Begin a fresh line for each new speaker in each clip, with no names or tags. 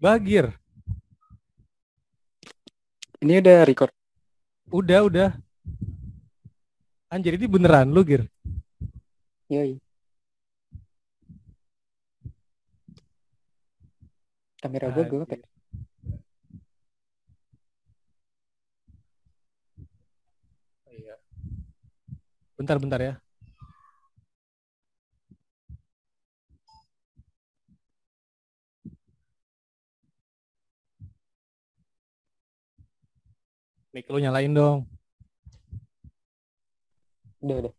Bagir.
Ini udah record.
Udah, udah. Anjir, ini beneran lu, Gir?
Yoi. Kamera gue gue ya?
Iya. Bentar, bentar ya. Mic lu nyalain dong.
Udah, udah.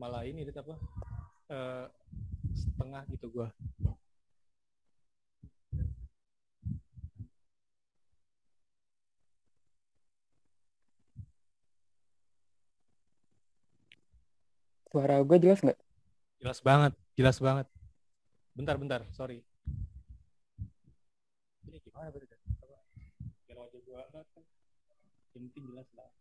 Malah ini itu apa? Eh, setengah gitu gua.
Suara gue jelas nggak?
Jelas banget, jelas banget. Bentar, bentar, sorry. Ini gimana berarti? Biar wajah gua kan yang penting jelas lah.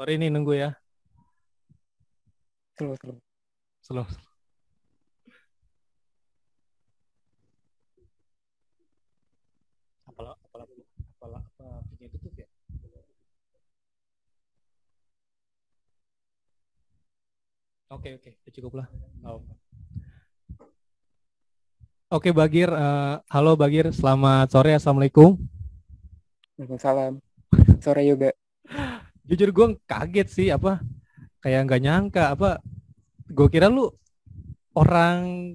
Sorry nih nunggu ya.
Slow, slow.
Slow. Apalah, apalah, apalah, apa punya tutup ya? Oke, oke, udah cukup lah. Oh. Oke, Bagir. eh, halo, Bagir. Selamat sore. Assalamualaikum.
Waalaikumsalam. Sore juga.
Jujur gue kaget sih, apa kayak nggak nyangka, apa gue kira lu orang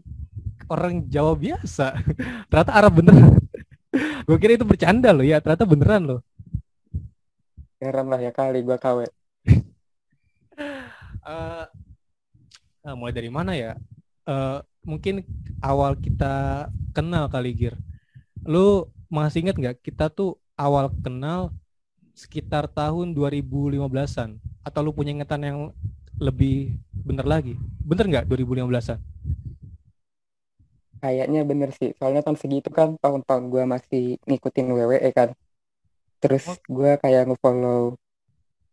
orang Jawa biasa. Ternyata Arab beneran. gue kira itu bercanda loh ya, ternyata beneran loh.
Heran lah ya kali gue KW.
Eh, nah, mulai dari mana ya? Eh, mungkin awal kita kenal kali Gir. Lu masih inget nggak kita tuh awal kenal sekitar tahun 2015-an atau lu punya ingatan yang lebih bener lagi? Bener nggak 2015-an?
Kayaknya bener sih. Soalnya tahun segitu kan tahun-tahun gue masih ngikutin WWE kan. Terus
Oh.
gue kayak nge-follow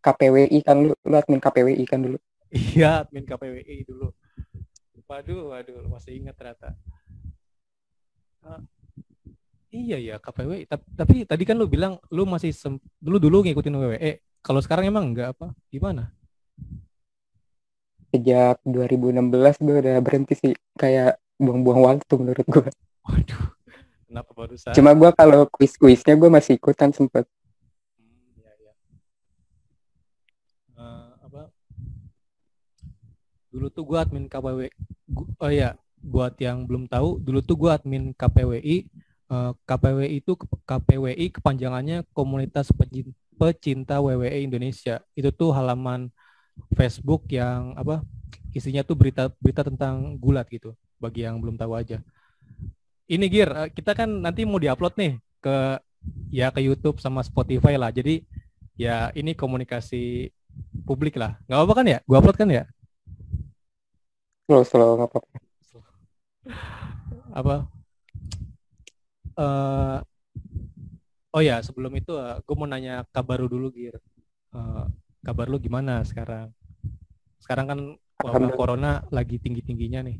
KPWI kan lu, lu admin KPWI kan dulu.
Iya, admin KPWI dulu. Waduh, waduh, masih ingat ternyata. Ah, iya ya KPWI. Tapi, tapi tadi kan lu bilang lu masih dulu dulu ngikutin WWE. Kalau sekarang emang enggak apa? Gimana?
Sejak 2016 gue udah berhenti sih. Kayak buang-buang waktu menurut gue.
Waduh, kenapa barusan?
Cuma gue kalau kuis-kuisnya gue masih ikutan sempet.
Hmm, iya, iya. Eh, apa? Dulu tuh gua admin KPWI. Gu- Oh iya, buat yang belum tahu, dulu tuh gua admin KPWI. Eh, KPWI itu KPWI kepanjangannya Komunitas Pecin- Pecinta WWE Indonesia. Itu tuh halaman Facebook yang apa? Isinya tuh berita-berita tentang gulat gitu. Bagi yang belum tahu aja. Ini Gir, eh, kita kan nanti mau diupload nih ke ya ke YouTube sama Spotify lah. Jadi ya ini komunikasi publik lah. Nggak apa-apa kan ya? Gua upload kan ya?
Slow, slow, nggak apa-apa.
Apa? eh oh ya, sebelum itu gue mau nanya kabar lu dulu, Gir. Eh, kabar lu gimana sekarang? Sekarang kan wabah corona lagi tinggi-tingginya nih.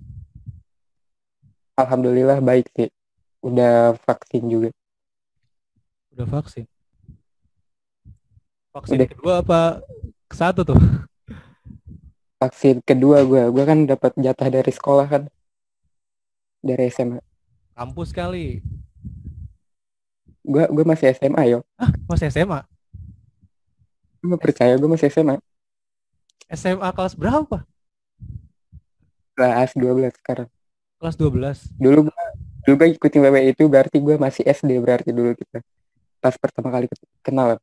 Alhamdulillah baik sih. Udah vaksin juga.
Udah vaksin. Vaksin
Udah.
kedua apa satu tuh?
Vaksin kedua gue. Gue kan dapat jatah dari sekolah kan. Dari SMA.
Kampus kali.
Gue gue masih SMA yo.
Masih SMA.
Gue percaya gue masih SMA.
SMA kelas berapa?
Kelas 12 sekarang.
Kelas 12.
Dulu gue dulu gue ikutin WWE itu berarti gue masih SD berarti dulu kita. Pas pertama kali kenal.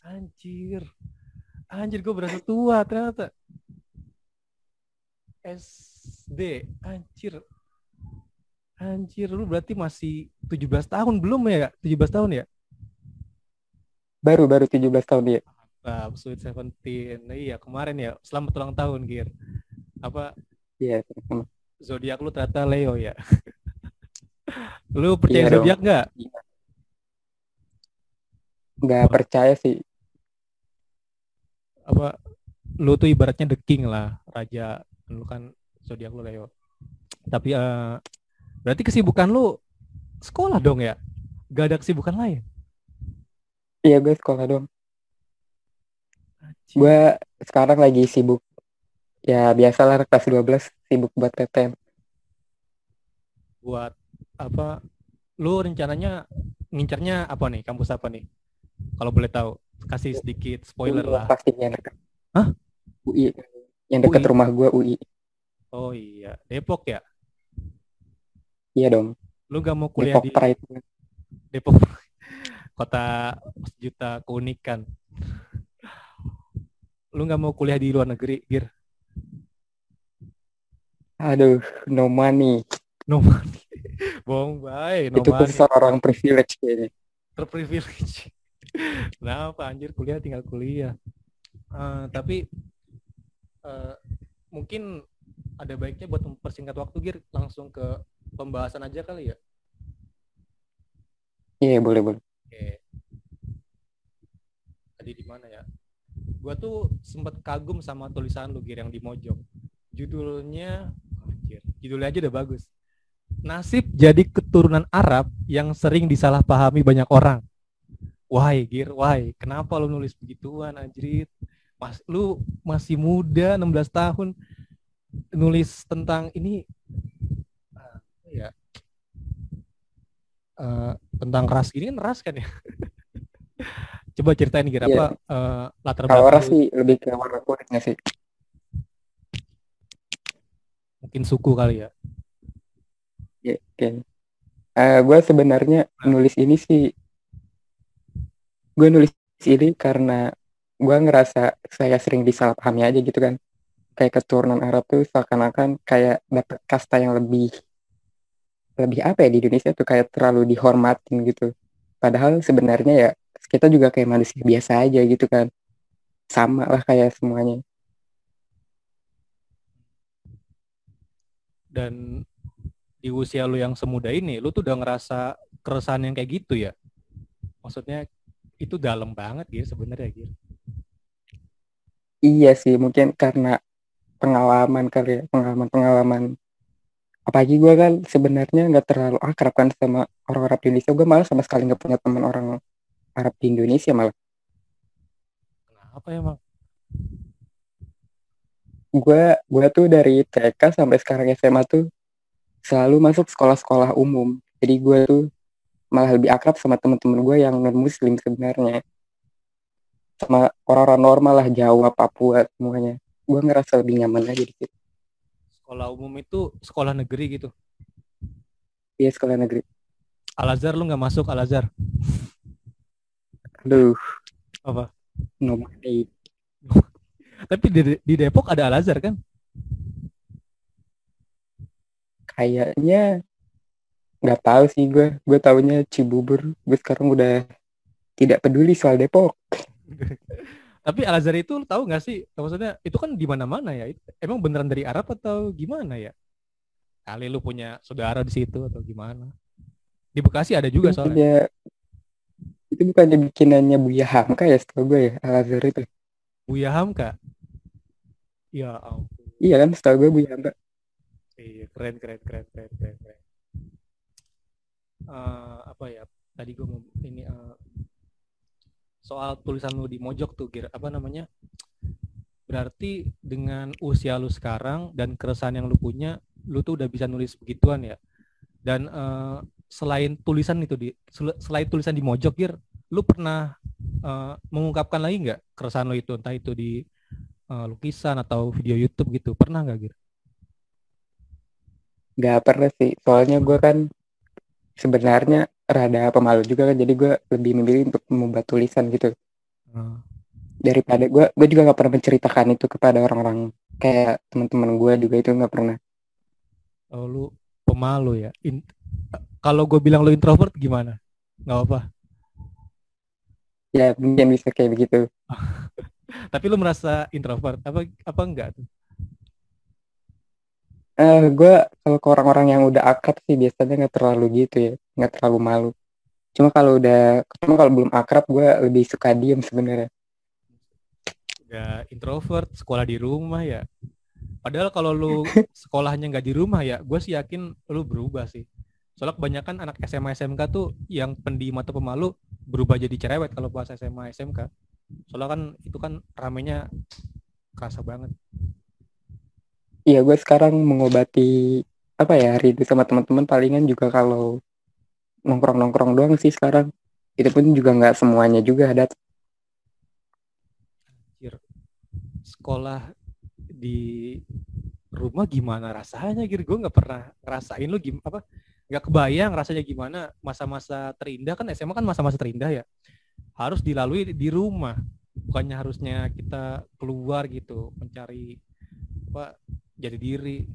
Anjir. Anjir gue berasa tua ternyata. SD. Anjir. Anjir, lu berarti masih 17 tahun belum ya? 17 tahun ya?
Baru baru 17 tahun dia.
Nah, Sweet Seventeen. Nah, iya kemarin ya. Selamat ulang tahun, Gir. Apa?
Iya, sama.
Zodiak lu ternyata Leo ya. lu percaya
dong.
zodiak nggak?
Nggak percaya sih.
Apa? Lu tuh ibaratnya the king lah, raja. Lu kan zodiak lu Leo. Tapi eh berarti kesibukan lu sekolah dong ya? Gak ada kesibukan lain?
Iya, gue sekolah dong.
Anjing.
Gue sekarang lagi sibuk. Ya, biasalah kelas 12 sibuk buat PTM.
buat apa lu rencananya ngincarnya apa nih kampus apa nih kalau boleh tahu kasih sedikit spoiler
UI
lah
Pasti yang dekat.
Hah?
UI. Yang dekat
UI?
rumah gue UI.
oh iya Depok ya
Iya dong.
lu gak mau kuliah
Depok
di
Pride.
Depok kota sejuta keunikan lu nggak mau kuliah di luar negeri Gir
Aduh, no money.
no money bohong bay no
Itu
money
khusus orang privilege kayaknya.
terprivilege kenapa anjir kuliah tinggal kuliah. Eh, tapi eh, mungkin ada baiknya buat mempersingkat waktu Gir. Langsung ke pembahasan aja kali ya.
Iya, boleh, boleh.
oke. Tadi di mana ya? Gua tuh sempat kagum sama tulisan lu Gir yang di mojok. Judulnya anjir, judulnya aja udah bagus. Nasib jadi keturunan Arab yang sering disalahpahami banyak orang Why, Gir? Why? Kenapa lu nulis begituan, anjrit? Mas, lu masih muda, 16 tahun, nulis tentang ini, ah, ya, eh, tentang ras ini kan ras kan ya? Coba ceritain Gir,
Iya.
apa eh, latar belakang lu,
sih lebih ke warna kulitnya sih.
mungkin suku kali ya?
Iya, oke. Eh, gue sebenarnya nulis ini sih, gue nulis ini karena gue ngerasa saya sering disalahpahami aja gitu kan. Kayak keturunan Arab tuh seakan-akan kayak dapet kasta yang lebih lebih apa ya di Indonesia tuh kayak terlalu dihormatin gitu. Padahal sebenarnya ya kita juga kayak manusia biasa aja gitu kan. Sama lah kayak semuanya.
Dan di usia lu yang semuda ini, lu tuh udah ngerasa keresahan yang kayak gitu ya? Maksudnya itu dalam banget Gir sebenarnya Gir.
Iya sih, mungkin karena pengalaman kali ya, pengalaman-pengalaman. Apalagi gue kan sebenarnya nggak terlalu akrab kan sama orang Arab di Indonesia. Gue malah sama sekali nggak punya teman orang Arab di Indonesia malah.
Kenapa emang?
Gue gue tuh dari TK sampai sekarang SMA tuh selalu masuk sekolah-sekolah umum. Jadi gue tuh malah lebih akrab sama teman-teman gue yang non Muslim sebenarnya. Sama orang-orang normal lah Jawa, Papua semuanya. Gue ngerasa lebih nyaman aja di situ.
Sekolah umum itu sekolah negeri gitu.
Iya sekolah negeri.
Al Azhar lu nggak masuk Al Azhar?
Aduh,
Apa?
no.
Tapi di, di Depok ada Al Azhar kan?
Kayaknya nggak tahu sih gue. Gue taunya Cibubur. Gue sekarang udah tidak peduli soal Depok.
Tapi Al Azhar itu tahu nggak sih? Maksudnya itu kan di mana-mana ya. Emang beneran dari Arab atau gimana ya? Kali lu punya saudara di situ atau gimana? Di Bekasi ada juga
Itu
soalnya.
bukannya itu bukannya bikinannya Buya Hamka ya setahu gue ya Al Azhar itu.
Buya Hamka. Ya ampun.
Iya kan setahu gue Buya Hamka.
Iya, keren, keren, keren, keren, keren, keren. Eh, apa ya? Tadi gue mau ini eh, soal tulisan lu di mojok tuh, Gir. Apa namanya? Berarti dengan usia lu sekarang dan keresahan yang lu punya, lu tuh udah bisa nulis begituan ya. Dan eh, selain tulisan itu di sel- selain tulisan di mojok, Gir, lu pernah eh, mengungkapkan lagi nggak keresahan lu itu, entah itu di eh, lukisan atau video YouTube gitu? Pernah nggak, Gir?
Gak pernah sih. Soalnya gue kan sebenarnya rada pemalu juga kan. Jadi gue lebih memilih untuk membuat tulisan gitu.
Eh,
Daripada gue, gue juga nggak pernah menceritakan itu kepada orang-orang kayak teman-teman gue juga itu nggak pernah.
Oh, lu pemalu ya. In- kalau gue bilang lu introvert gimana? Nggak apa.
ya mungkin bisa kayak begitu
tapi lu merasa introvert apa apa enggak tuh
uh, gue kalau ke orang-orang yang udah akrab sih biasanya nggak terlalu gitu ya nggak terlalu malu. Cuma kalau udah cuma kalau belum akrab gue lebih suka diem sebenarnya.
Ya introvert sekolah di rumah ya. Padahal kalau lu sekolahnya nggak di rumah ya gue sih yakin lu berubah sih. Soalnya kebanyakan anak SMA SMK tuh yang pendiam atau pemalu berubah jadi cerewet kalau pas SMA SMK soalnya kan itu kan ramenya kerasa banget
iya gue sekarang mengobati apa ya rindu sama teman-teman palingan juga kalau nongkrong-nongkrong doang sih sekarang. Itu pun juga nggak semuanya juga ada
sekolah di rumah gimana rasanya gitu gue nggak pernah ngerasain lu gim apa nggak kebayang rasanya gimana masa-masa terindah. Kan SMA kan masa-masa terindah ya. Harus dilalui di rumah. Bukannya harusnya kita keluar gitu mencari apa jadi diri.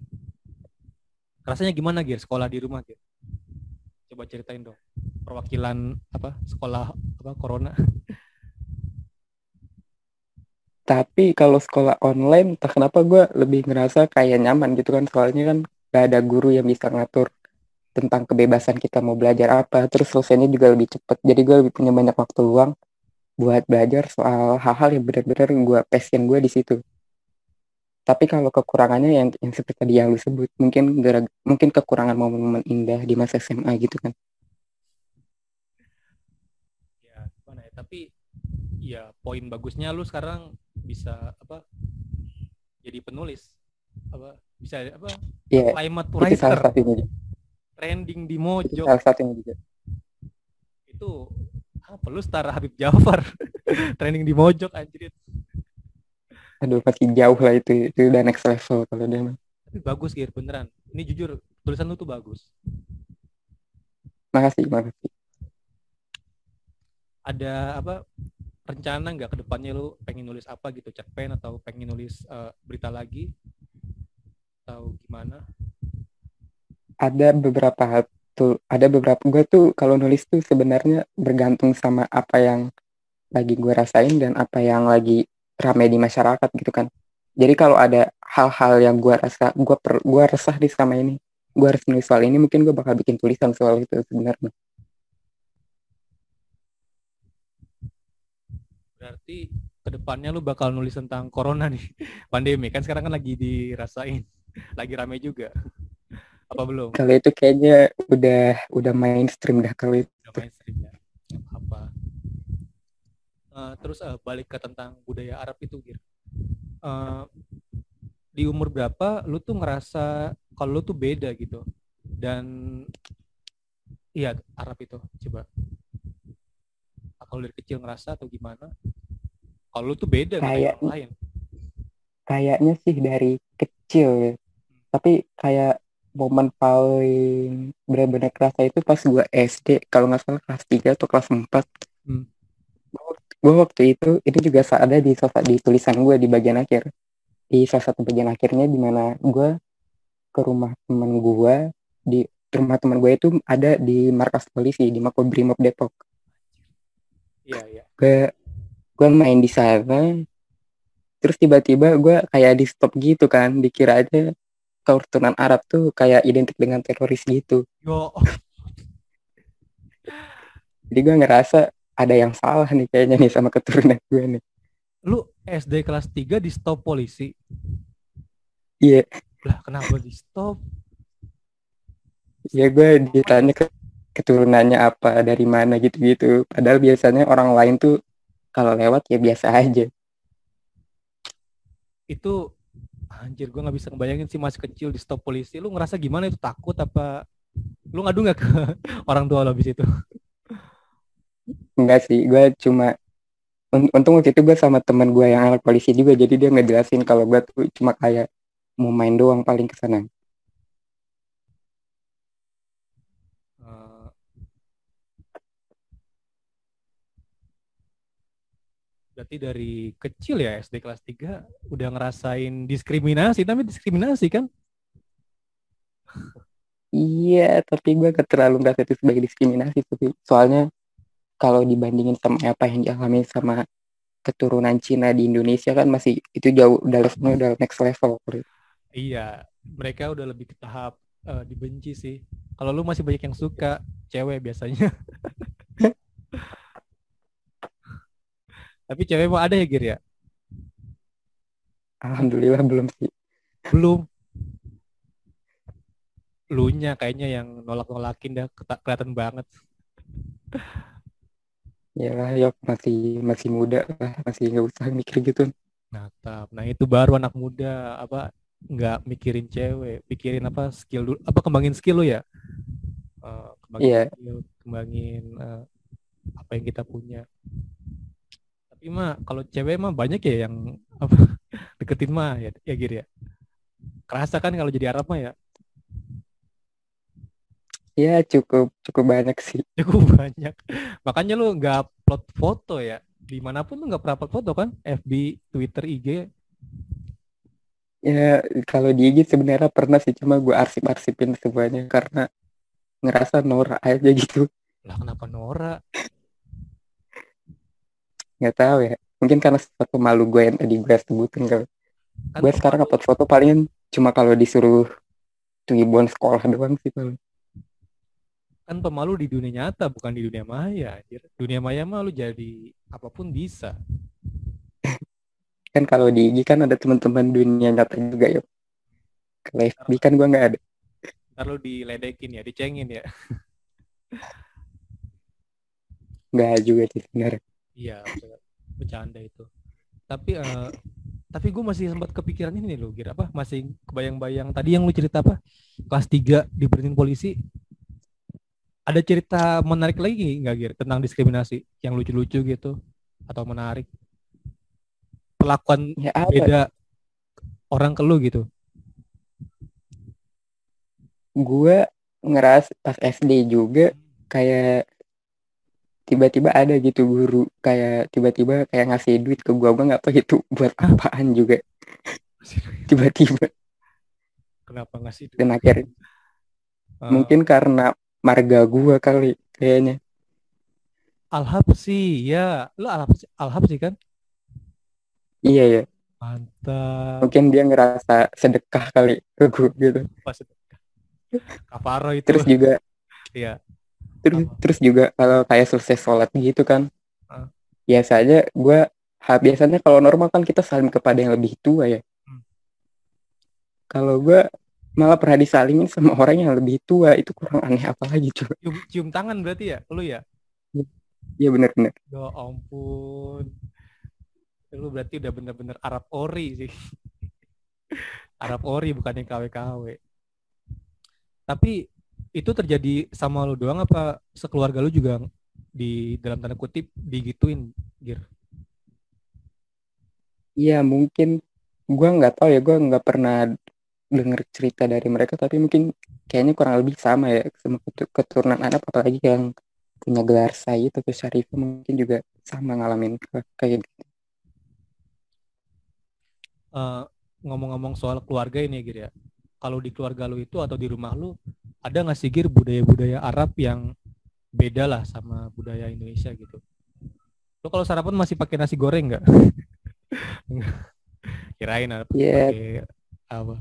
Rasanya gimana Gir? Sekolah di rumah Gir? Coba ceritain dong perwakilan apa sekolah apa corona.
Tapi kalau sekolah online tak kenapa gue lebih ngerasa kayak nyaman gitu kan. Soalnya kan gak ada guru yang bisa ngatur tentang kebebasan kita mau belajar apa. Terus selesainya juga lebih cepet. Jadi gue lebih punya banyak waktu luang buat belajar soal hal-hal yang benar-benar gue passion gue di situ tapi kalau kekurangannya yang yang seperti tadi yang lu sebut mungkin gara mungkin kekurangan momen-momen indah di masa SMA gitu kan?
Ya gimana ya? Tapi ya poin bagusnya lu sekarang bisa apa jadi penulis. Apa bisa apa
yeah, climate writer salah satunya.
Trending di Mojo.
salah satunya juga.
Itu apa lu setara Habib Jafar. Trending di Mojok anjir
aduh masih jauh lah itu itu udah next level kalau dia mah.
Tapi bagus Gir beneran. Ini jujur tulisan lu tuh bagus.
Makasih makasih.
Ada apa rencana nggak ke depannya lu pengen nulis apa gitu? Cerpen atau pengen nulis uh, berita lagi? Atau gimana?
Ada beberapa hal tuh ada beberapa gue tuh kalau nulis tuh sebenarnya bergantung sama apa yang lagi gue rasain dan apa yang lagi ramai di masyarakat gitu kan. Jadi kalau ada hal-hal yang gue rasa gue per gue resah di sama ini gue harus nulis soal ini mungkin gue bakal bikin tulisan soal itu sebenarnya.
Berarti ke depannya lu bakal nulis tentang corona nih pandemi. Kan sekarang kan lagi dirasain lagi rame juga. Apa belum?
Kalau itu kayaknya udah udah mainstream dah kalau itu. Udah mainstream ya
uh, terus uh, balik ke tentang budaya Arab itu Gir. Uh, di umur berapa lu tuh ngerasa kalau lu tuh beda gitu? Dan iya Arab itu coba. Kalau dari kecil ngerasa atau gimana? Kalau lu tuh beda
kayak orang lain. kayaknya sih dari kecil. Ya tapi kayak momen paling benar-benar kerasa itu pas gue SD kalau nggak salah kelas 3 atau kelas 4 hmm gue waktu itu itu juga ada di di tulisan gue di bagian akhir di salah satu bagian akhirnya di mana gue ke rumah teman gue di rumah teman gue itu ada di markas polisi di Makobrimob Depok.
Iya iya.
Gue gue main di sana terus tiba-tiba gue kayak di stop gitu kan dikira aja keturunan Arab tuh kayak identik dengan teroris gitu.
Yo.
Jadi gue ngerasa ada yang salah nih kayaknya nih sama keturunan gue nih.
Lu SD kelas 3 di stop polisi?
Iya. Yeah.
Lah kenapa di stop?
Ya gue ditanya ke keturunannya apa, dari mana gitu-gitu. Padahal biasanya orang lain tuh kalau lewat ya biasa aja.
Itu anjir gue nggak bisa ngebayangin sih masih kecil di stop polisi. Lu ngerasa gimana itu takut apa? Lu ngadu nggak ke orang tua lo habis itu?
Enggak sih, gue cuma untung waktu itu gue sama teman gue yang anak polisi juga jadi dia ngejelasin kalau gue tuh cuma kayak mau main doang paling ke sana.
Uh, berarti dari kecil ya SD kelas 3 udah ngerasain diskriminasi tapi diskriminasi kan?
Iya, tapi gue gak terlalu ngerasa itu sebagai diskriminasi tapi soalnya kalau dibandingin sama apa yang dialami sama keturunan Cina di Indonesia kan masih itu jauh udah levelnya udah next level
iya mereka udah lebih ke tahap uh, dibenci sih. Kalau lu masih banyak yang suka cewek biasanya. Tapi cewek mau ada ya Gir ya?
Alhamdulillah belum sih.
Belum. Lu nya kayaknya yang nolak-nolakin dah kelihatan banget
ya lah yok masih masih muda lah masih nggak usah mikir gitu.
Nah nah itu baru anak muda apa nggak mikirin cewek pikirin apa skill dulu apa kembangin skill lo ya? Uh, kembangin yeah. skill kembangin uh, apa yang kita punya. Tapi mah kalau cewek mah banyak ya yang apa deketin mah ya ya Gir ya. Kerasa kan kalau jadi Arab mah ya
Ya cukup cukup banyak sih.
Cukup banyak. Makanya lu nggak upload foto ya. Di mana pun lu nggak pernah upload foto kan? FB, Twitter, IG.
Ya kalau di IG sebenarnya pernah sih cuma gue arsip-arsipin semuanya karena ngerasa norak aja gitu.
Lah kenapa norak?
Nggak tahu ya. Mungkin karena sesuatu malu gue yang tadi gue sebutin kan. kan gue sekarang upload foto paling cuma kalau disuruh tuibon sekolah doang sih paling
kan pemalu di dunia nyata bukan di dunia maya anjir. dunia maya mah lu jadi apa pun bisa.
Kan kalau di IG kan ada teman-teman dunia nyata juga ya kalau FB kan gua nggak ada.
Ntar lu diledekin ya dicengin ya.
Nggak juga sih sebenarnya.
Iya bercanda itu. Tapi uh, tapi gue masih sempat kepikiran ini loh kira apa? Masih kebayang-bayang. Tadi yang lu cerita apa? Kelas 3 diberhentiin polisi ada cerita menarik lagi nggak Gir? Tentang diskriminasi yang lucu-lucu gitu atau menarik? Perlakuan ya, beda orang ke lu gitu?
Gue ngeras pas SD juga kayak tiba-tiba ada gitu guru kayak tiba-tiba kayak ngasih duit ke gue gue nggak tahu itu buat apaan juga. Tiba-tiba.
Kenapa ngasih duit?
Dan akhirnya uh, mungkin karena marga gua kali kayaknya.
Alhab sih ya. Lu Alhab Alhab sih kan?
Iya ya
mantap.
Mungkin dia ngerasa sedekah kali ke gua gitu.
Pas sedekah. Kafaro itu.
Terus juga
iya.
Terus Apa? terus juga kalau kayak selesai sholat gitu kan uh. biasanya gua biasanya kalau normal kan kita saling kepada yang lebih tua ya. Hmm. kalau gua malah pernah disalingin sama orang yang lebih tua. Itu kurang aneh apa lagi coba
cium, cium tangan berarti ya? Lu ya?
Iya. Benar-benar
ya ampun. Lu berarti udah bener-bener Arab ori sih. Arab ori bukan yang KW-KW tapi itu terjadi sama lu doang apa sekeluarga lu juga di dalam tanda kutip digituin Gir?
Iya mungkin. Gua nggak tahu ya gua nggak pernah dengar cerita dari mereka tapi mungkin kayaknya kurang lebih sama ya sama keturunan anak apalagi yang punya gelar saya atau syarif mungkin juga sama ngalamin kayak gitu.
Uh, ngomong-ngomong soal keluarga ini gitu ya. Kalau di keluarga lu itu atau di rumah lu ada nggak sih Gir budaya-budaya Arab yang beda lah sama budaya Indonesia gitu? Lu kalau sarapan masih pakai nasi goreng nggak? Kirain apa? Yeah. Pakai apa?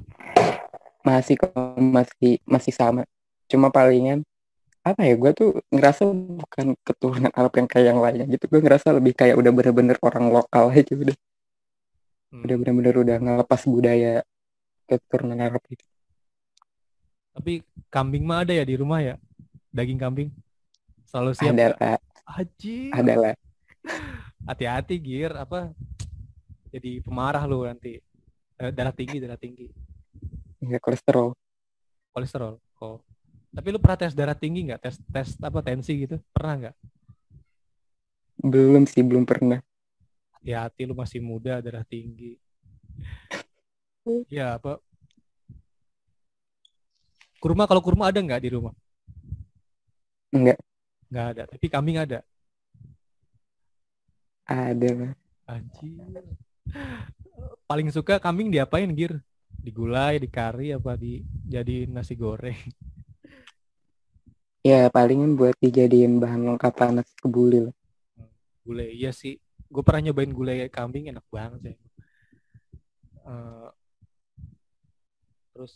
Masih masih masih sama. Cuma palingan apa ya gue tuh ngerasa bukan keturunan Arab yang kayak yang lainnya gitu. Gue ngerasa lebih kayak udah bener-bener orang lokal aja udah hmm. udah bener-bener udah ngelepas budaya keturunan Arab itu
tapi kambing mah ada ya di rumah ya? Daging kambing? Selalu siap
ada?
Haji
ada lah.
Hati-hati gir. Apa? Jadi pemarah lu nanti Eh, darah tinggi darah tinggi.
Ya kolesterol.
Kolesterol oh. Tapi lu pernah tes darah tinggi nggak? Tes tes apa tensi gitu? Pernah nggak?
Belum sih belum pernah.
Hati-hati lu masih muda darah tinggi. Ya apa? Kurma kalau kurma ada nggak di rumah?
Enggak
nggak ada tapi kambing ada?
Ada
anjir paling suka kambing diapain gir? Digulai dikari apa di jadi nasi goreng?
Ya palingan buat dijadiin bahan lengkap nasi kebuli lah.
Gulai iya sih. Gue pernah nyobain gulai kambing enak banget sih. Uh, terus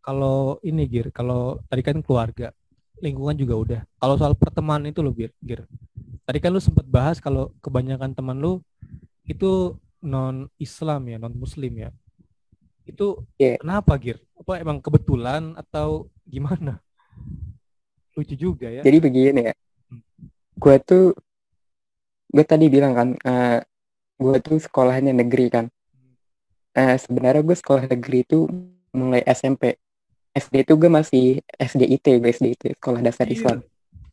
kalau ini gir kalau tadi kan keluarga lingkungan juga udah. Kalau soal pertemanan itu lo gir gir. Tadi kan lu sempat bahas kalau kebanyakan teman lu itu non Islam ya non Muslim ya? Itu yeah. kenapa gir? Apa emang kebetulan atau gimana? Lucu juga ya.
Jadi begini ya. Hmm. gue tuh gue tadi bilang kan uh, eh, gue tuh sekolahnya negeri kan. Uh, sebenarnya gue sekolah negeri itu mulai SMP SD itu gue masih SDIT gue SDIT sekolah dasar iya. Islam.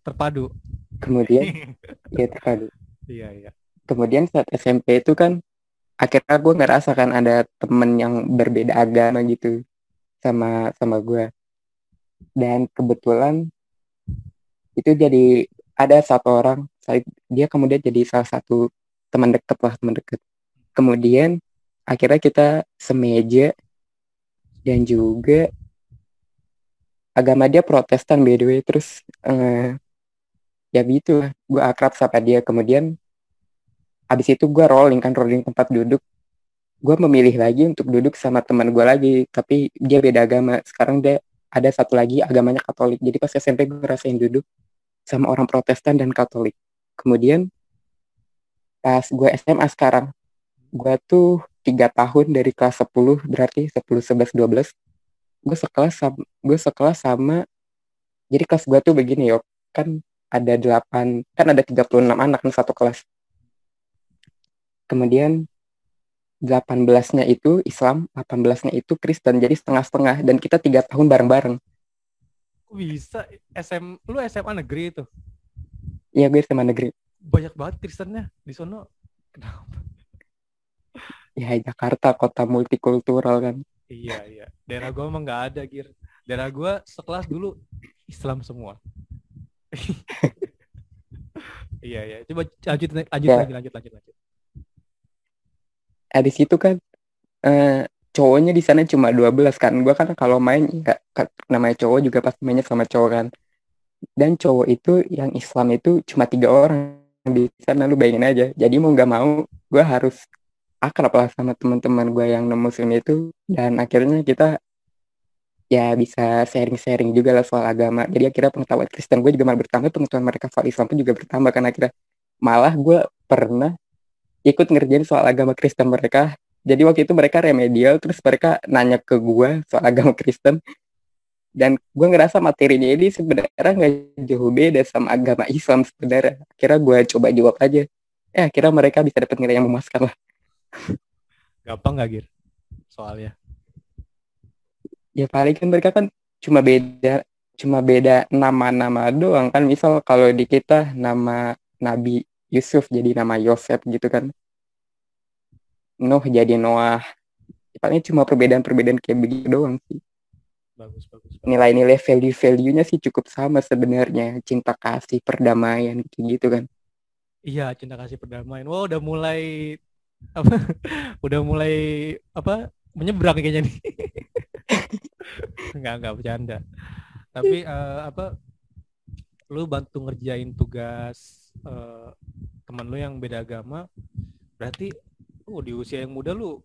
Terpadu.
Kemudian ya terpadu.
Iya iya
kemudian saat SMP itu kan akhirnya gue ngerasa kan ada temen yang berbeda agama gitu sama sama gue dan kebetulan itu jadi ada satu orang dia kemudian jadi salah satu teman dekat lah teman dekat kemudian akhirnya kita semeja dan juga agama dia Protestan by the way. Terus uh, ya gitu gue akrab sama dia. Kemudian habis itu gue rolling kan rolling tempat duduk. Gue memilih lagi untuk duduk sama teman gue lagi tapi dia beda agama. Sekarang dia ada satu lagi agamanya Katolik. Jadi pas SMP gue ngerasain duduk sama orang Protestan dan Katolik. Kemudian pas gue SMA sekarang, gue tuh tiga tahun dari kelas 10 berarti 10, 11, 12 gue sekelas sama, gue sekelas sama jadi kelas gue tuh begini yuk kan ada 8 kan ada 36 anak di satu kelas kemudian 18-nya itu Islam 18-nya itu Kristen. Jadi setengah-setengah. Dan kita tiga tahun bareng-bareng.
Bisa? SM lu SMA negeri itu?
Iya gue SMA negeri.
Banyak banget Kristennya di sono. Kenapa?
Ya Jakarta kota multikultural kan.
Iya iya. Daerah gue emang nggak ada gir. Daerah gue sekelas dulu Islam semua. Iya iya. Coba lanjut lanjut ya. lagi lanjut lanjut lanjut
habis itu kan uh, cowoknya di sana cuma 12 kan. Gue kan kalau main nggak namanya cowok juga pasti mainnya sama cowok kan. Dan cowok itu yang Islam itu cuma tiga orang di sana lu bayangin aja. Jadi mau nggak mau gue harus akrab lah sama teman-teman gue yang non muslim itu. Dan akhirnya kita ya bisa sharing-sharing juga lah soal agama. Jadi akhirnya pengetahuan Kristen gue juga malah bertambah pengetahuan mereka soal Islam pun juga bertambah karena akhirnya malah gue pernah ikut ngerjain soal agama Kristen mereka. Jadi waktu itu mereka remedial terus mereka nanya ke gue soal agama Kristen. Dan gue ngerasa materinya ini sebenarnya nggak jauh beda sama agama Islam sebenarnya. Kira gue coba jawab aja. Eh kira mereka bisa dapat nilai yang memuaskan lah.
Gampang gak Gir? Soalnya.
Ya paling kan mereka kan cuma beda cuma beda nama-nama doang kan. Misal kalau di kita nama Nabi Yusuf jadi nama Yosef gitu kan. Nuh jadi Noah. Paling cuma perbedaan-perbedaan kayak begitu doang sih.
Bagus bagus,
nilai-nilai value-value-nya sih cukup sama sebenarnya. Cinta kasih perdamaian gitu gitu kan.
Iya cinta kasih perdamaian. Wow udah mulai apa? Udah mulai apa? Menyeberang kayaknya nih. Nggak nggak bercanda. Tapi uh, apa? Lu bantu ngerjain tugas uh, teman lu yang beda agama berarti oh di usia yang muda lu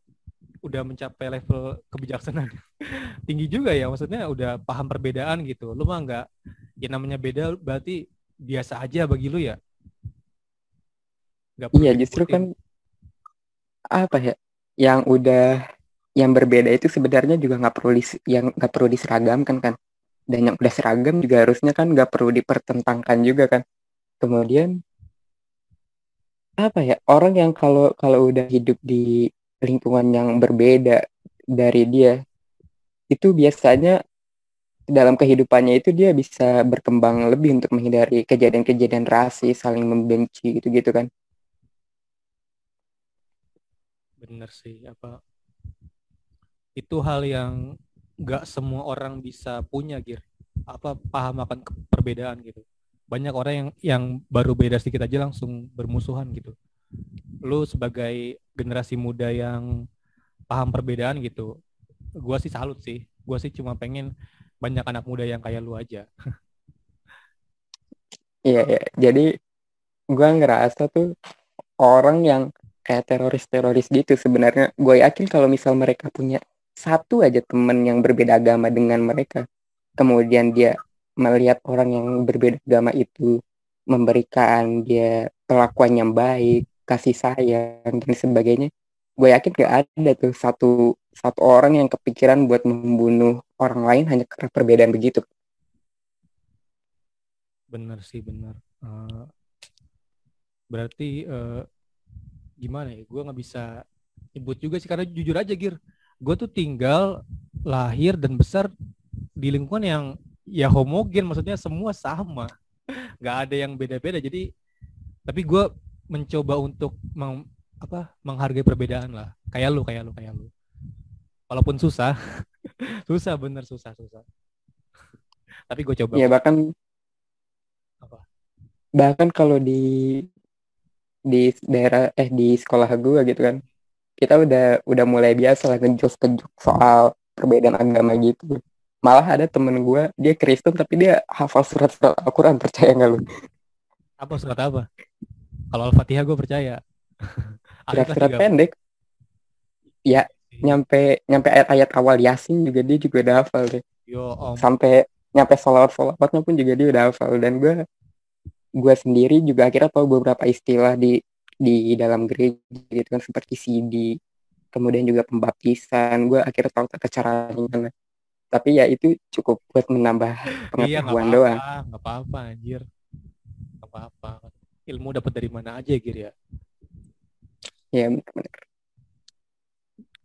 udah mencapai level kebijaksanaan tinggi juga ya? Maksudnya udah paham perbedaan gitu. Lu mah nggak ya namanya beda berarti biasa aja bagi lu ya?
Gak iya justru kan apa ya yang udah yang berbeda itu sebenarnya juga nggak perlu di, yang nggak perlu diseragamkan kan? Dan yang udah seragam juga harusnya kan nggak perlu dipertentangkan juga kan kemudian apa ya orang yang kalau kalau udah hidup di lingkungan yang berbeda dari dia itu biasanya dalam kehidupannya itu dia bisa berkembang lebih untuk menghindari kejadian-kejadian rasis saling membenci gitu-gitu kan?
Bener sih apa itu hal yang nggak semua orang bisa punya gir. Apa paham akan perbedaan gitu banyak orang yang yang baru beda sedikit aja langsung bermusuhan gitu. Lu sebagai generasi muda yang paham perbedaan gitu, gua sih salut sih. Gua sih cuma pengen banyak anak muda yang kayak lu aja.
Iya, iya. Jadi gue ngerasa tuh orang yang kayak teroris-teroris gitu sebenarnya gue yakin kalau misal mereka punya satu aja temen yang berbeda agama dengan mereka kemudian dia melihat orang yang berbeda agama itu memberikan dia perlakuan yang baik kasih sayang dan sebagainya gue yakin gak ada tuh satu satu orang yang kepikiran buat membunuh orang lain hanya karena perbedaan begitu.
Bener sih bener uh, berarti uh, gimana ya gue nggak bisa nyebut juga sih karena jujur aja gir. Gue tuh tinggal lahir dan besar di lingkungan yang ya homogen maksudnya semua sama. Nggak ada yang beda-beda. Jadi tapi gue mencoba untuk meng, apa menghargai perbedaan lah. Kayak lu kayak lu kayak lu. Walaupun susah. Susah bener susah susah. Tapi gue coba
ya bahkan
apa?
bahkan kalau di di daerah eh di sekolah gue gitu kan kita udah udah mulai biasa lah ngejok soal perbedaan agama gitu malah ada temen gue dia Kristen tapi dia hafal surat-surat Al-Quran percaya nggak lu?
Apa surat apa? Kalau Al-Fatihah gue percaya.
Surat-surat pendek. Ya nyampe nyampe ayat-ayat awal Yasin juga dia juga udah hafal deh.
Yo, om.
sampai nyampe salawat salawatnya pun juga dia udah hafal. Dan gue gue sendiri juga akhirnya tahu beberapa istilah di di dalam gereja gitu kan seperti CD kemudian juga pembaptisan. Gue akhirnya tahu tata cara gimana tapi ya itu cukup buat menambah
iya,
pengetahuan
iya,
doang.
nggak apa-apa anjir. Nggak apa-apa. Ilmu dapat dari mana aja Gir ya?
Ya benar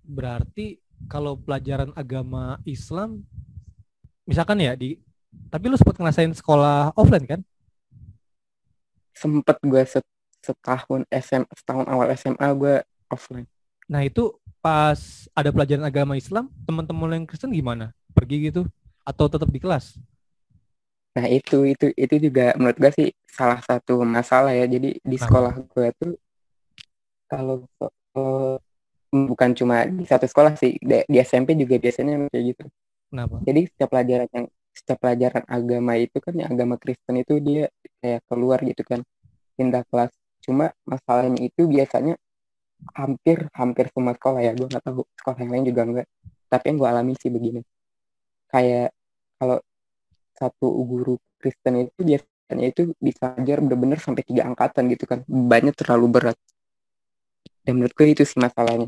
berarti kalau pelajaran agama Islam misalkan ya di tapi lu sempat ngerasain sekolah offline kan?
Sempet gue set, setahun SMA setahun awal SMA gue offline.
Nah itu pas ada pelajaran agama Islam teman-teman yang Kristen gimana pergi gitu atau tetap di kelas?
Nah itu itu itu juga menurut gue sih salah satu masalah ya. Jadi di sekolah gue tuh kalau uh, bukan cuma di satu sekolah sih di, di SMP juga biasanya kayak gitu.
Kenapa?
jadi setiap pelajaran yang setiap pelajaran agama itu kan yang agama Kristen itu dia kayak keluar gitu kan pindah kelas. Cuma masalahnya itu biasanya hampir hampir semua sekolah ya gue nggak tahu sekolah yang lain juga enggak. Tapi yang gue alami sih begini kayak kalau satu guru Kristen itu biasanya itu bisa ajar bener-bener sampai tiga angkatan gitu kan. Banyak terlalu berat. Dan menurut gue itu sih masalahnya.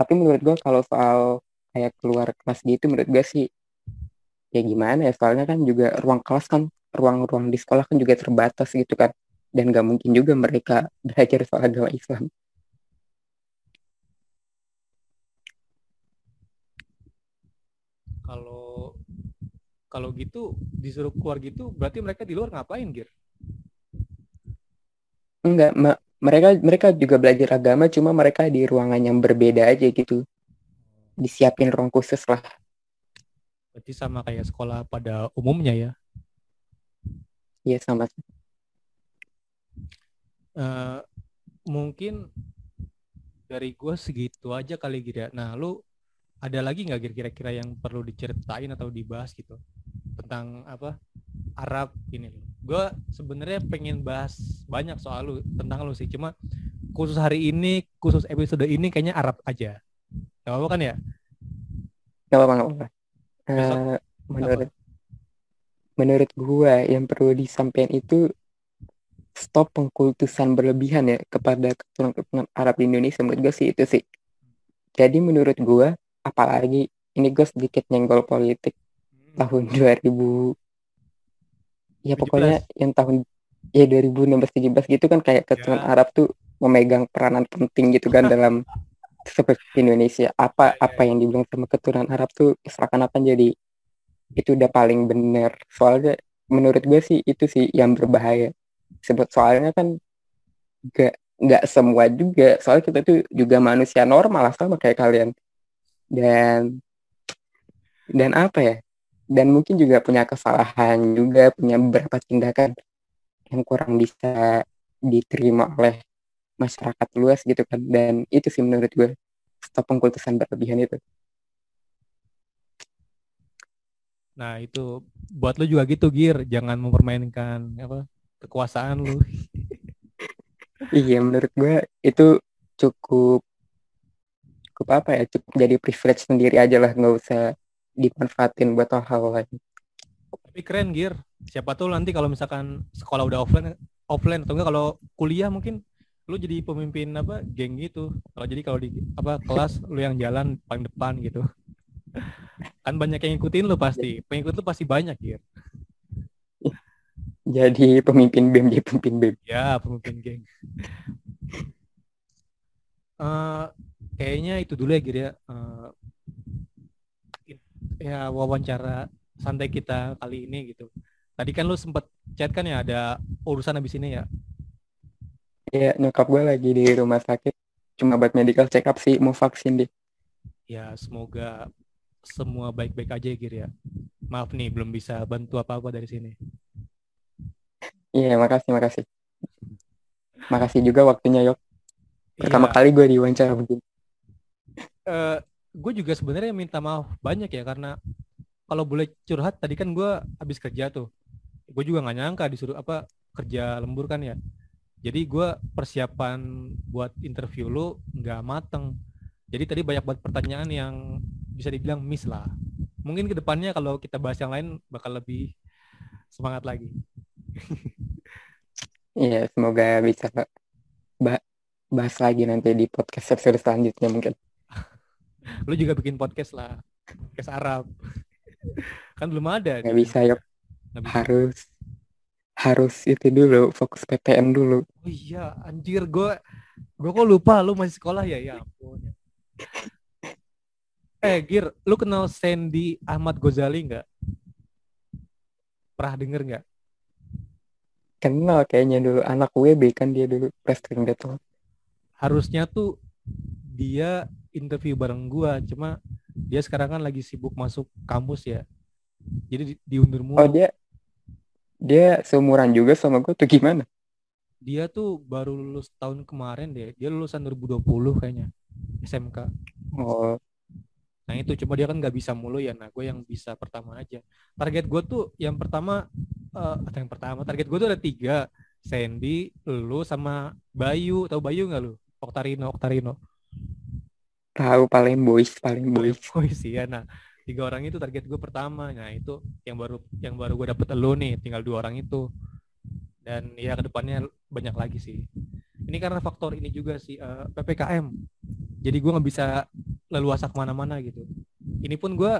Tapi menurut gue kalau soal kayak keluar kelas gitu menurut gue sih ya gimana ya soalnya kan juga ruang kelas kan ruang-ruang di sekolah kan juga terbatas gitu kan. Dan gak mungkin juga mereka belajar soal agama Islam
kalau kalau gitu disuruh keluar gitu berarti mereka di luar ngapain Gir?
Enggak, mereka mereka juga belajar agama cuma mereka di ruangan yang berbeda aja gitu disiapin ruang khusus lah
Berarti sama kayak sekolah pada umumnya ya?
Iya sama.
Uh, mungkin dari gue segitu aja kali gitu ya. Nah lu ada lagi nggak kira-kira yang perlu diceritain atau dibahas gitu tentang apa Arab ini Gue sebenarnya pengen bahas banyak soal lu tentang lu sih. Cuma khusus hari ini, khusus episode ini kayaknya Arab aja. Gak apa-apa kan ya?
Gak apa-apa, gak apa-apa. Uh, menurut apa? menurut gua yang perlu disampaikan itu stop pengkultusan berlebihan ya kepada keturunan Arab di Indonesia menurut gue sih itu sih jadi menurut gua apalagi ini gue sedikit nyenggol politik hmm. tahun 2000 ya 17. pokoknya yang tahun ya 2016 17 gitu kan kayak keturunan ya. Arab tuh memegang peranan penting gitu kan dalam seperti Indonesia apa ya, ya, apa yang dibilang sama keturunan Arab tuh seakan-akan jadi itu udah paling bener soalnya menurut gue sih itu sih yang berbahaya sebut soalnya kan gak nggak semua juga soalnya kita tuh juga manusia normal lah sama kayak kalian dan dan apa ya? Dan mungkin juga punya kesalahan juga punya beberapa tindakan yang kurang bisa diterima oleh masyarakat luas gitu kan. Dan itu sih menurut gue stop pengkultusan berlebihan itu.
Nah itu buat lu juga gitu Gir, jangan mempermainkan apa kekuasaan lu.
iya menurut gue itu cukup cukup apa ya cukup jadi privilege sendiri aja lah nggak usah dimanfaatin buat hal-hal lain.
Tapi keren Gir, siapa tuh nanti kalau misalkan sekolah udah offline offline atau enggak kalau kuliah mungkin lu jadi pemimpin apa geng gitu. Kalau jadi kalau di apa kelas lu yang jalan paling depan gitu. Kan banyak yang ngikutin lu pasti. Pengikut lu pasti banyak ya
jadi pemimpin BEM jadi pemimpin BEM.
Ya pemimpin geng. Uh, kayaknya itu dulu ya Gir ya uh, ya wawancara santai kita kali ini gitu tadi kan lu sempet chat kan ya ada urusan habis ini ya
Iya, nyokap gue lagi di rumah sakit. Cuma buat medical check up sih, mau vaksin deh.
Ya, semoga semua baik-baik aja ya Gir ya. Maaf nih belum bisa bantu apa-apa dari sini.
Iya, makasih, makasih. Makasih juga waktunya, Yok. Pertama iya. kali gue diwawancara begini.
Uh, gue juga sebenarnya minta maaf banyak ya karena kalau boleh curhat tadi kan gue habis kerja tuh. Gue juga nggak nyangka disuruh apa kerja lembur kan ya. Jadi gue persiapan buat interview lu nggak mateng. Jadi tadi banyak buat pertanyaan yang bisa dibilang miss lah. Mungkin ke depannya kalau kita bahas yang lain bakal lebih semangat lagi.
Iya, semoga bisa bahas lagi nanti di podcast episode selanjutnya mungkin.
Lu juga bikin podcast lah, podcast Arab. kan belum ada.
Gak bisa ya. Harus harus itu dulu fokus PTN dulu.
Oh iya, anjir gue gue kok lupa lu masih sekolah ya ya ampun. Eh, Gir, lu kenal Sandy Ahmad Ghazali nggak? Pernah denger nggak?
Kenal kayaknya dulu. Anak WB kan dia dulu wrestling battle.
Harusnya tuh dia interview bareng gua, cuma dia sekarang kan lagi sibuk masuk kampus ya. Jadi di diundur mulu.
Oh, dia dia seumuran juga sama gua tuh gimana?
Dia tuh baru lulus tahun kemarin deh. Dia lulusan 2020 kayaknya. SMK.
Oh,
Nah itu cuma dia kan nggak bisa mulu ya. Nah gue yang bisa pertama aja. Target gue tuh yang pertama uh, atau yang pertama target gue tuh ada tiga. Sandy, lu sama Bayu. Tahu Bayu nggak lu? Oktarino, Oktarino.
Tahu paling boys, paling boys.
Boys ya. Nah tiga orang itu target gue pertama. Nah itu yang baru yang baru gue dapet lu nih. Tinggal dua orang itu. Dan ya ke depannya banyak lagi sih. Ini karena faktor ini juga sih uh, eh, ppkm. Jadi gue nggak bisa leluasa ke mana-mana gitu ini pun gue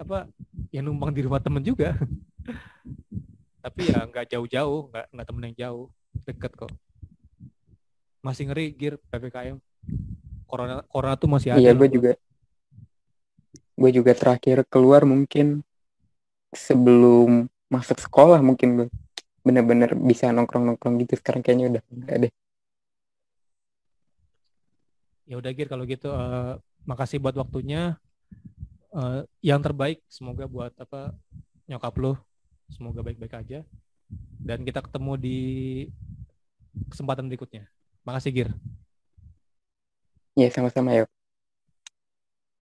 apa yang numpang di rumah temen juga tapi ya nggak jauh-jauh nggak nggak temen yang jauh deket kok masih ngeri gear ppkm corona corona tuh masih ada
iya gue juga. Gue juga terakhir keluar mungkin sebelum masuk sekolah mungkin gue bener-bener bisa nongkrong-nongkrong gitu. Sekarang kayaknya udah enggak deh.
Ya udah Gir kalau gitu uh, makasih buat waktunya. Uh, yang terbaik semoga buat apa nyokap lo semoga baik-baik aja. Dan kita ketemu di kesempatan berikutnya. Makasih Gir
ya sama-sama yuk